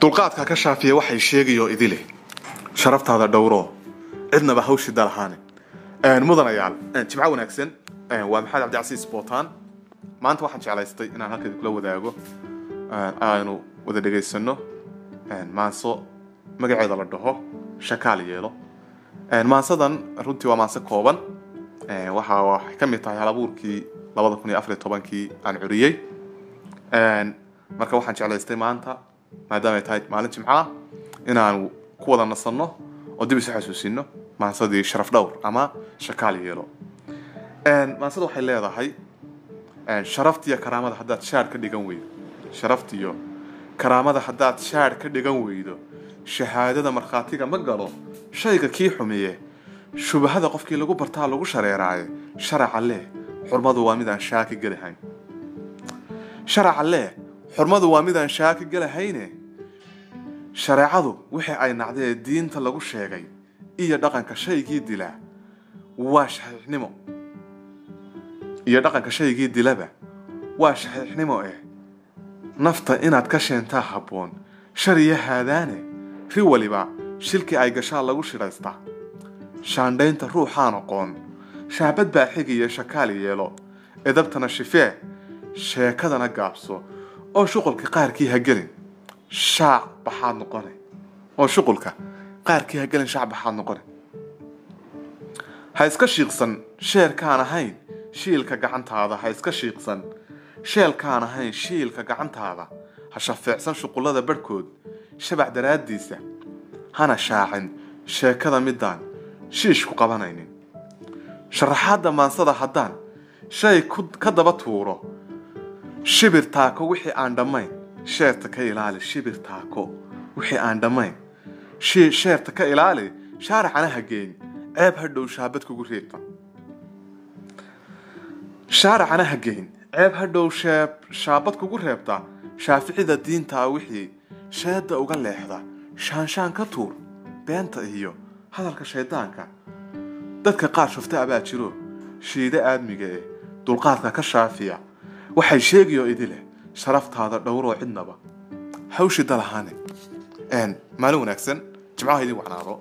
dulqaadka ka shaafiya waxay sheegayoo idile. Sharaftaada dhowro cidnaba hawshi dalahaane mudanayaal jimco wanaagsan. Waa maxamed cabdicasiis bootaan? Maanta waxaan jeclaystay inaan halka kula wadaago. Aanu wada dhegaysano maanso magaceeda la dhaho shakaal yeelo. Maansadan runtii waa maanso kooban. Waxa waxay ka mid tahay halabuurkii labada kun iyo afariyo tobankii aan curiyey. Marka waxaan jeclaystay maanta maadaama ay tahay maalin jimco ah inaan ku wada nasanno oo dib isu xasuusino maansadii sharaf dhowr ama shakaal yeelo. Maansada waxay leedahay sharaftiyo karaamada haddaad shaar ka dhigan weydo. Sharaftiyo karaamada haddaad shaar ka dhigan weydo shahaadada markhaatiga ma galo shayga kii xumiye shubahada qofkii lagu bartaa lagu shareeraaye sharaca leh xurmadu waa mid aan shaaki gelahayn sharaca leh xurmadu waa mid aan shaaki gelahayne shareecadu wixii ay nacdee diinta lagu sheegay iyo dhaqanka shaygii dilaa waa shaxiixnimo. Iyo dhaqanka shaygii dilaba waa shaxiixnimo eh nafta inaad ka sheentaa habboon shariyo haadaane ri waliba shilkii ay gashaa lagu shidhaystaa shaandhaynta ruuxaan aqoon shaabad baa xigiyo shakaal yeelo edabtana shifee sheekadana gaabso oo shuqulka qaarkii ha gelin shaac baxaad noqone oo shuqulka qaarkii ha gelin shaac baxaad noqone ha iska shiiqsan sheerkaan ahayn shiilka gacantaada. Ha iska shiiqsan sheelkaan ahayn shiilka gacantaada. Ha shafeecsan shuqullada barhkood shabac daraaddiisa. Hana shaacin sheekada midaan shiish ku qabanaynin. Sharaxaadda maansada haddaan shay ka daba tuuro shibir taako wixii aan dhammayn. Sheerta ka ilaali shibir taako wixii aan dhammayn. Sheerta ka ilaali shaaracana ha geyn. Ceeb ha dhow shaabad kugu reebta shaaracana ha geyn. Ceeb ha dhow sheeb shaabad kugu reebta. Shaaficida diintaa wixii sheedda uga leexda. Shaanshaan ka tuur beenta iyo hadalka shaydaanka. Dadka qaar shufta abaa jiro. Shiide aadmiga eh dulqaadka ka shaafiya waxay sheegayoo idileh sharaftaada dhowroo cidnaba. Hawshi dalahaane. Maalin wanaagsan jimcaha idin wacnaado